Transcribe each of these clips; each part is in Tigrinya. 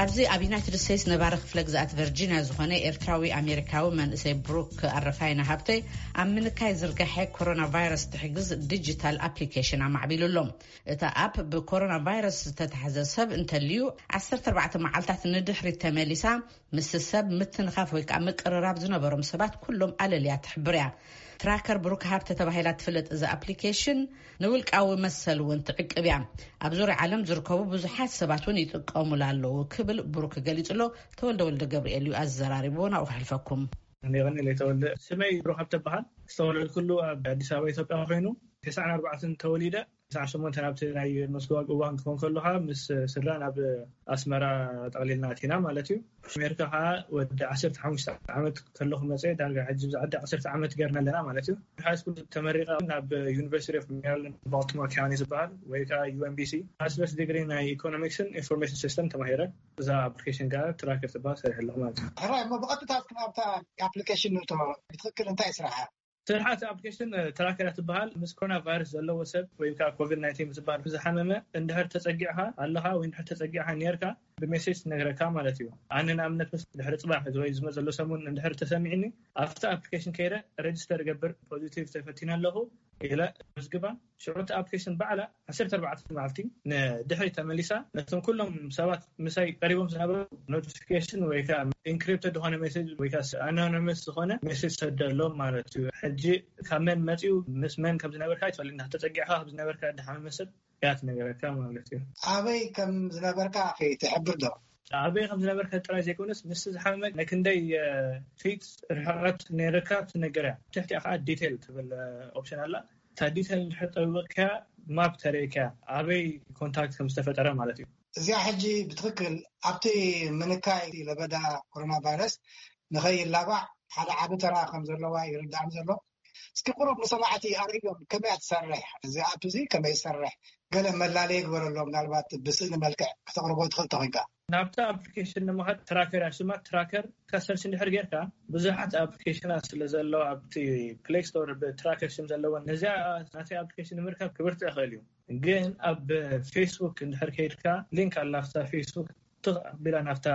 ኣብዚ ኣብ ዩናይትድ ስቴትስ ነባሪ ክፍለ ግዝኣት ቨርጂንያ ዝኾነ ኤርትራዊ ኣሜሪካዊ መንእሰይ ብሩክ ኣረፋይና ሃብተይ ኣብ ምንካይ ዝርጋሐ ኮሮና ቫይረስ ትሕግዝ ዲጂታል ኣፕሊኬሽን ኣማዕቢሉ ኣሎ እታ ኣፕ ብኮሮና ቫይረስ ዝተታሕዘ ሰብ እንተልዩ 14 መዓልታት ንድሕሪት ተመሊሳ ምስ ሰብ ምትንኻፍ ወይ ከዓ ምቅርራብ ዝነበሮም ሰባት ኩሎም ኣለልያ ትሕብር እያ ትራከር ብሩክ ሃብተ ተባሂላ ትፍለጥ እዚ ኣፕሊኬሽን ንውልቃዊ መሰል እውን ትዕቅብ እያ። ኣብ ዙርያ ዓለም ዝርከቡ ብዙሓት ሰባት እውን ይጥቀሙላ ኣለዉ ክብል ብሩክ ገሊጹ'ሎ። ተወልደ ወልደገብርኤል እዩ ኣዘራሪብዎ፣ ናብኡ ከሕልፈኩም። ኣሜቀኒለይ ተወልደ ስመይ ብሩክ ሃብተ እበሃል ዝተወለድኩሉ ኣብ ኣዲስ ኣበባ ኢትዮጵያ ኮይኑ ተስዓን ኣርባዕተን ተወሊደ ተስዓን ሸሞንተን ኣብቲ ናይ መስጓግ እዋን ክኮን ከሎ ከኣ ምስ ስድራ ናብ ኣስመራ ጠቅሊልና ኣቲና ማለት እዩ። ምስ ኣሜሪካ ከኣ ወዲ ዓሰርተ ሓሙሽተ ዓመት ከለኹ መጸ ዳርጋ ሕጂ ብዝዕዲ ዓሰርተ ዓመት ገርና ኣለና ማለት እዩ ሃይስኩል ተመሪቀ ናብ ዩኒቨርሲቲ ኦፍ ሜሪላንድ ባልቲሞር ካውንቲ ዝበሃል ወይ ከኣ UMBC ማስተርስ ዲግሪ ናይ ኢኮኖሚክስን ኢንፎርሜሽን ሲስተም ተማሂረ እዛ ኣፕሊኬሽን ከኣ ትራከር ትበሃል ሰሪሐ ኣለኹ ማለት እዩ። ሕራይ እሞ ብቐጥታ እስኪ ናብታ ኣፕሊኬሽን ንእቶ ብትኽክል እንታይ ስራሓ እያ? ስርሓ እቲ ኣፕሊኬሽን ትራከር ትበሃል። ምስ ኮሮና ቫይረስ ዘለዎ ሰብ ወይ ከዓ ኮቪድ ናይንቲን ምስ ዝበሃል ዝሓመመ እንድሕር ተፀጊዕኻ ኣለኻ ወይ እንድሕር ተፀጊዕኻ ኔርካ ብሜሴጅ ትነግረካ ማለት እዩ። ኣነ ንኣብነት ምስ ድሕሪ ፅባሕ ወይ ዝመፀሉ ሰሙን እንድሕር ተሰሚዕኒ ኣብቲ ኣፕሊኬሽን ከይደ ረጅስተር እገብር ፖዚቲቭ ተፈቲነ ኣለኹ ኢለ እምዝግባ። ሽዑ እታ ኣፕሊኬሽን ባዕላ ዓሰርተ ኣርባዕተ መዓልቲ ንድሕሪት ተመሊሳ ነቶም ኩሎም ሰባት ምሳይ ቀሪቦም ዝነበሩ ኖቲፊኬሽን ወይ ከኣ ኢንክሪፕትድ ዝኾነ ሜሴጅ ወይ ከኣ ኣናኖምስ ዝኾነ ሜሴጅ ሰደሎም ማለት እዩ። ሕጂ ካብ መን መጺኡ ምስ መን ከም ዝነበርካ ኣይትፈልጥን ኢኻ። ተጸጊዕካ ከም ዝነበርካ እትሓመመ ሰብ እያ ትነግረካ ማለት እዩ። ኣበይ ከም ዝነበርካ ኸ ትሕብር ዶ? ኣበይ ከም ዝነበርካ ጥራይ ዘይኮነስ ምስቲ ዝሓመመ ናይ ክንደይ ፊት ርሕቐት ነይርካ ትነገር እያ። ኣብ ትሕቲኣ ኸኣ ዲቴል ትብል ኦፕሽን ኣላ። ታዲሰ እንድሕር ጠብቂካ ማፕ ተርእካ ኣበይ ኮንታክት ከም ዝተፈጠረ ማለት እዩ። እዚኣ ሕጂ ብትኽክል ኣብቲ ምንካይ ለበዳ ኮሮና ቫይረስ ንኸይላባዕ ሓደ ዓቢ ተራ ከም ዘለዋ ይርድኣኒ ዘሎ። እስኪ ቁሩብ ንሰማዕቲ ኣርእዮም ከመይ እያ ትሰርሕ እዚ ኣፕ እዚ ከመይ ይሰርሕ ገለ መላለዪ ግበረሎም ምናልባት ብስእሊ መልክዕ ከተቕርቦ ትኽእል ተኾይንካ። ናብታ ኣፕሊኬሽን ንምኻድ ትራከር እያ ሽማ ትራከር ኢልካ ሰርች እንድሕር ጌርካ ብዙሓት ኣፕሊኬሽናት ስለ ዘለዋ ኣብቲ ፕለይ ስቶር ብትራከር ሽም ዘለወን ነዚኣ ናተይ ኣፕሊኬሽን ንምርካብ ክብርትዕ ይኽእል እዩ ግን ኣብ ፌስቡክ እንድሕር ከይድካ ሊንክ ኣላ ኣብታ ፌስቡክ ትኽ ኣቢላ ናብታ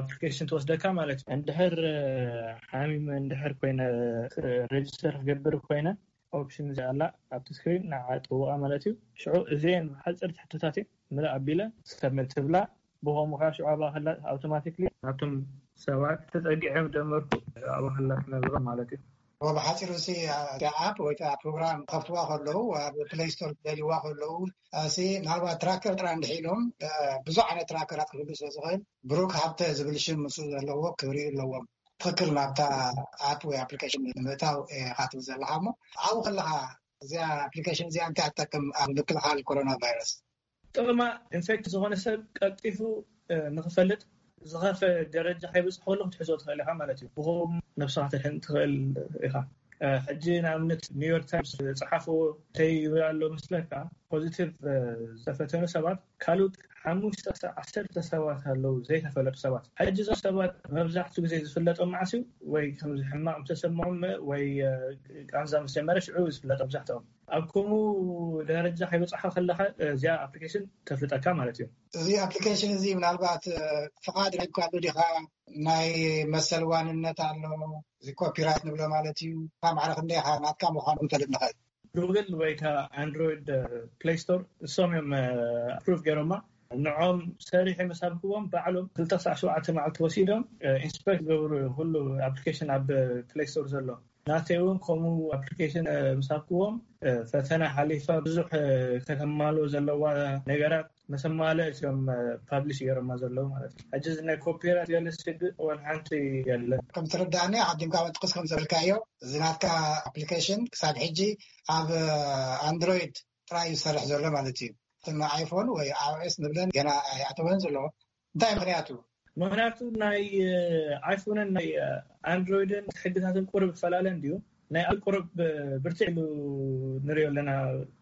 ኣፕሊኬሽን ትወስደካ ማለት እዩ። እንድሕር ሓሚመ እንድሕር ኮይነ ረጅስተር ክገብር ኮይነ ኦፕሽን እዚኣ ኣላ ኣብቲ ስክሪን ንዓኣ ጠውቓ ማለት እዩ ሽዑ እዚኤን ሓጸርቲ ሕቶታት እየን ምልእ ኣቢለ ሰብሚት ትብላ ብኸምኡ ከኣ ሽዑ ኣብኣ ከላ ኣውቶማቲክሊ ናብቶም ሰባት ተጸጊዐ ደመርኩ ኣብኣ ከላ ትነብሮ ማለት እዩ። ብሓጺሩ እሲ እታ ኣፕ ወይ ከኣ ፕሮግራም ክኸፍትዋ ከለዉ ኣብ ፕለይ ስቶር ክደልይዋ ከለዉ እሲ ምናልባት ትራከር ጥራይ እንድሕር ኢሎም ብዙሕ ዓይነት ትራከራት ክህሉ ስለ ዝኽእል ብሩክ ሃብተ ዝብል ሽም ምስኡ ዘለዎ ክርእዩ ኣለዎም። ትክክል ናብታ ኣፕ ወይ ኣፕሊኬሽን ንምእታው ኢካ ትብል ዘለካ እሞ ኣብኡ ከለካ እዚኣ ኣፕሊኬሽን እዚኣ እንታይ ትጠቅም ኣብ ምክልካል ኮሮና ቫይረስ? ጥቅማ ኢንፌክት ዝኮነ ሰብ ቀልጢፉ ንክፈልጥ ዝከፈ ደረጃ ከይበፅሕከሎ ክትሕዞ ትክእል ኢካ ማለት እዩ ብከምኡ ነብስካ ተድሕን ትክእል ኢካ ሕጂ ንኣብነት ኒውዮርክ ታይምስ ዝፀሓፍዎ እንታይ ይብል ኣሎ መስለካ ፖዚቲቭ ዝተፈተኑ ሰባት ካልኡት ሓሙሽተ ክሳብ ዓሰርተ ሰባት ኣለዉ ዘይተፈለጡ ሰባት ሕጂ እዞም ሰባት መብዛሕቱ ግዜ ዝፍለጦም መዓስ እዩ ወይ ከምዚ ሕማቅ ምስ ተሰምዖም ወይ ቃንዛ ምስ ጀመረ ሽዑ እዩ ዝፍለጦም መብዛሕትኦም ኣብ ከምኡ ደረጃ ከይበጻሖ ከለካ እዚኣ ኣፕሊኬሽን ተፍልጠካ ማለት እዩ። እዚ ኣፕሊኬሽን እዚ ምናልባት ፍቃድ ረኪብካሉ ዲካ ናይ መሰል ዋንነት ኣሎ እዚ ኮፒ ራይት ንብሎ ማለት እዩ። ማዕረ ክንደይ ኢካ ናትካ ምኳኑ ክንፈልጥ ንክእል። ጉግል ወይ ከኣ ኣንድሮይድ ፕለይ ስቶር ንሶም እዮም ኣፕሩቭ ገይሮማ ንዖም ሰሪሐ ምስ ሃብክዎም ባዕሎም ክልተ ክሳዕ ሸውዓተ መዓልቲ ወሲዶም ኢንስፐክት ክገብሩ እዮም ኩሉ ኣፕሊኬሽን ኣብ ፕለይ ስቶር ዘሎ ናተይ እውን ከምኡ ኣፕሊኬሽን ምስ ሃብክዎም ፈተና ሓሊፋ ብዙሕ ከተማልኦ ዘለዋ ነገራት ነቶም ማለ እቲኦም ፓብሊሽ ገይሮማ ዘለዉ ማለት እዩ ሕጂ እዚ ናይ ኮፒራይት ገለ ስግ ወላ ሓንቲ የለን። ከም ዝርደኣኒ ኣቐዲምካ ውን ጥቅስ ከም ዝበልካዮ እዚ ናትካ ኣፕሊኬሽን ክሳብ ሕጂ ኣብ ኣንድሮይድ ጥራይ እዩ ዝሰርሕ ዘሎ ማለት እዩ። እተን ኣይፎን ወይ ኣዮኤስ ንብለን ገና ኣይኣተወን ዘሎ እንታይ ምክንያቱ? ምክንያቱ ናይ ኣይፎንን ናይ ኣንድሮይድን ሕግታትን ቁሩብ ይፈላለ እንድዩ። ናይ ኣፕል ቁሩብ ብርትዕ ኢሉ ንሪኦ ኣለና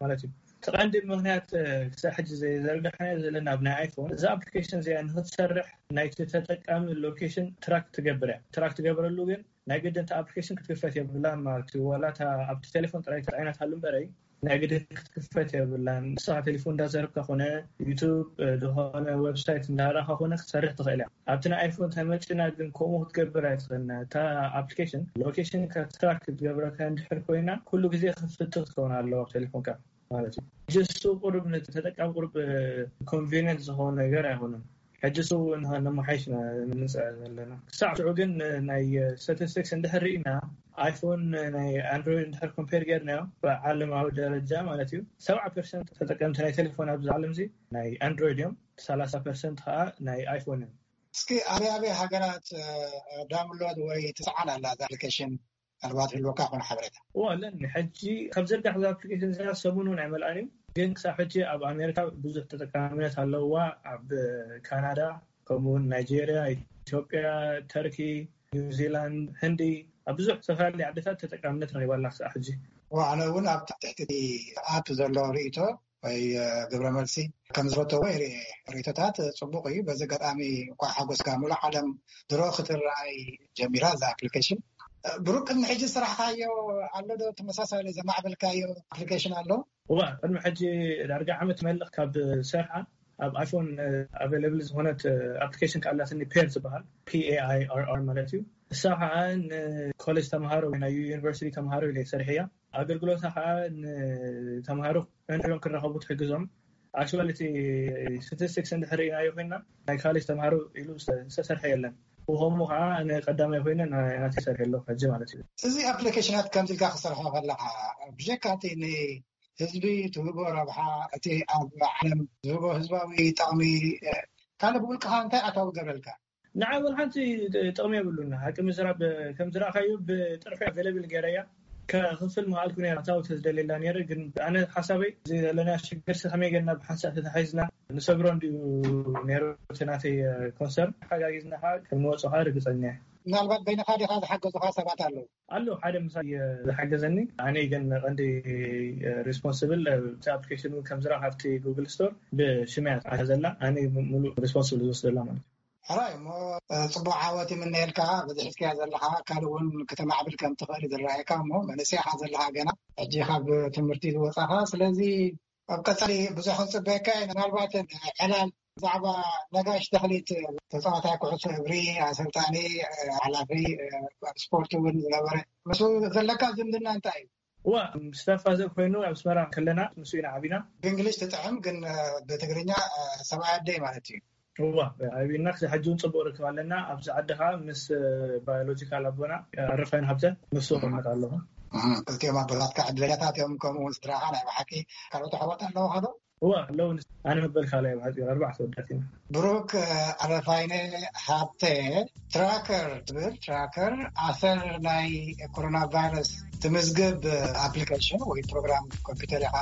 ማለት እዩ። እቲ ቀንዲ ምክንያት ክሳብ ሕጂ ዘይዘርጋሕናዮ ዘለና ብ ናይ ኣይፎን እዛ ኣፕሊኬሽን እዚኣ ንክትሰርሕ ናይቲ ተጠቃሚ ሎኬሽን ትራክ ትገብር እያ። ትራክ ትገብረሉ ግን ናይ ግድን እታ ኣፕሊኬሽን ክትክፈት የብላን ማለት እዩ ዋላ እታ ኣብቲ ቴሌፎን ጥራይ ተጻዒና ትሃሉ እምበረይ ናይ ግድን ክትክፈት የብላን ንስኻ ቴሌፎን እንዳዘረብካ ኮነ ዩቱብ ዝኾነ ዌብሳይት እንዳረእኻ ኮነ ክትሰርሕ ትኽእል እያ ኣብቲ ናይ ኣይፎን ተመጪና ግን ከምኡ ክትገብር ኣይትኽእልና እታ ኣፕሊኬሽን ሎኬሽንካ ትራክ ክትገብረካ እንድሕር ኮይና ኩሉ ግዜ ክፍቲ ክትከውን ኣለዎ ኣብ ቴሌፎንካ ማለት እዩ። ሕጂ እሱ ቁሩብ ንተጠቃሚ ቁሩብ ኮንቨንየንት ዝኸውን ነገር ኣይኮነን። ሕጂ እሱ ነመሓይሽ ኢና ንምጽእ ዘለና። ክሳዕ ሽዑ ግን ናይ ስታቲስቲክስ እንድሕር ርኢና ኣይፎን ናይ ኣንድሮይድ እንድሕር ኮምፔር ጌርናዮ ብዓለማዊ ደረጃ ማለት እዩ ሰብዓ ፐርሰንት ተጠቀምቲ ናይ ቴሌፎን ኣብዚ ዓለምዚ ናይ ኣንድሮይድ እዮም ሰላሳ ፐርሰንት ከኣ ናይ ኣይፎን እዮም። እስኪ ኣበይ ኣበይ ሃገራት ዳውንሎድ ወይ ትስዓል ኣላ እዛ ኣፕሊኬሽን? ምናልባት ህልወካ ይኮን ሓበሬታ። እወ ኣለኒ ሕጂ ካብ ዝርጋሕ እዛ ኣፕሊኬሽን እዚኣ ሰሙን ውን ኣይመልኣን እዩ ግን ክሳብ ሕጂ ኣብ ኣሜሪካ ብዙሕ ተጠቃምነት ኣለዋ ኣብ ካናዳ ከምኡ ውን ናይጀርያ ኢትዮጵያ ተርኪ ኒውዚላንድ ህንዲ ኣብ ብዙሕ ዝተፈላለዩ ዓድታት ተጠቃምነት ረኺባ ኣላ ክሳብ ሕጂ። እወ ኣነ ውን ኣብ ትሕቲ እቲ ኣፕ ዘሎ ርእይቶ ወይ ግብረ መልሲ ከም ዝፈተዎ ይርኤ ርእቶታት ፅቡቅ እዩ በዚ ኣጋጣሚ እኳ ሓጎስካ ሙሉእ ዓለም ድሮ ክትረኣይ ጀሚራ እዛ ኣፕሊኬሽን ብሩክ ቅድሚ ሕጂ ዝስራሕካዮ ኣሎ ዶ ተመሳሳሊ ዘማዕበልካዮ ኣፕሊኬሽን ኣሎ? እወ ቅድሚ ሕጂ ዳርጋ ዓመት ይመልእ ካብ ዝሰርሓ ኣብ ኣይፎን ኣቨለብል ዝኮነት ኣፕሊኬሽን ከኣ ኣላትኒ ፔር ትበሃል PAIRR ማለት እዩ ንሳ ከኣ ንኮሌጅ ተምሃሮ ወይ ናይ ዩኒቨርሲቲ ተምሃሮ ኢለ ሰሪሐያ ኣገልግሎታ ከኣ ንተማሃሮ እንድሕሮም ክራኸቡ ትሕግዞም። Actually እቲ Statistics እንድሕር ርኢናዮ ኮይንና ናይ ካሌጅ ተማሃሮ ኢሉ ዝተሰርሐ የለን። ብኸምኡ ከኣ ኣነ ቀዳማይ ኮይነ ናይ ናተይ ሰሪሐ ኣለኹ ሕጂ ማለት እዩ። እዚ ኣፕሊኬሽናት ከምዚ ኢልካ ክትሰርሖ ከለኻ ብጀካ እቲ ንህዝቢ ትህቦ ረብሓ እቲ ኣብ ዓለም ዝህቦ ህዝባዊ ጠቕሚ ካልእ ብውልቅኻ እንታይ ኣታዊ ገብረልካ? ንዓይ ወልሓንቲ ጥቅሚ የብሉን ንሓቂ ምዝራብ ከም ዝራኣካዮ ብጥርሑ ኣቬለብል ገረያ ከክፍል ምካኣልኩ ነይረ ኣታዊ ተዝደልየላ ነይረ ግን ኣነ ሓሳበይ እዚ ዘለናዮ ሽግርሲ ከመይ ገርና ብሓንሳእ ተታሒዝና ንሰግሮ እንድዩ ነይሩ እቲ ናተይ ኮንሰርን ተሓጋጊዝና ከኣ ከም ንወጾ ከኣ ርግጸኛ እየ። ምናልባት በይንኻ ዲኻ ዝሓገዙኻ ሰባት ኣለዉ? ኣሎ ሓደ ምሳይ ዝሓገዘኒ ኣነ ግን ቀንዲ ሪስፖንስብል እቲ ኣፕሊኬሽን እውን ከም ዝረኣ ካብቲ ጉግል ስቶር ብሽመይ እያ ተታሒዛ ዘላ ኣነ እየ ሙሉእ ሪስፖንስብል ዝወስደላ ማለት እዩ። ሕራይ እሞ ጽቡቕ ዓወት ይምነየልካ በዚ ሒዝካዮ ዘለኻ ካልእ ውን ክተማዕብል ከም ትኽእል እዩ ዝረኣየካ እሞ መንእሰይ ኢኻ ዘለኻ ገና ሕጂ ካብ ትምህርቲ ዝወጻኻ ስለዚ ኣብ ቀፃሊ ብዙሕ ክንፅበየካ ኢና ምናልባት ዕላል ብዛዕባ ነጋሽ ተኽሊት ተፃዋታይ ኩዕሶ እግሪ ኣሰልጣኒ ሓላፊ ስፖርት እውን ዝነበረ ምስኡ ዘለካ ዝምድና እንታይ እዩ? እዋእ ምስ ታፋዘር ኮይኑ ኣብ ኣስመራ ከለና ምስኡ ኢና ዓቢና። ብእንግሊሽ ትጥዕም ግን ብትግርኛ ሰብኣይ ኣደይ ማለት እዩ። እዋ ኣቢልና ክሳብ ሕጂ ውን ጽቡቅ ርክብ ኣለና ኣብዚ ዓዲ ከኣ ምስ ባዮሎጂካል ኣቦና ኣረፋይነ ሃብተ ንሱ እቅመጥ ኣለኩ። እህ ክልቲኦም ኣቦታትካ ዕድለኛታት እዮም ከምኡ ውን ስድራካ ናይ ብሓቂ። ካልኦት ኣሕዋት ኣለውካ ዶ? እወ ኣለውኒ ኣነ መበል ካልኣይ ኣብ ሓጺር ኣርባዕተ ኣወዳት ኢና። ብሩክ ኣረፋይነ ሃብተ። ትራከር ትብል ትራከር ኣሰር ናይ ኮሮና ቫይረስ ትምዝግብ ኣፕሊኬሽን ወይ ፕሮግራም ኮምፒተር ኢካ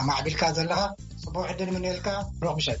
ኣማዕቢልካ ዘለካ ፅቡቅ ዕድል ይምነየልካ ሩኩምሸት።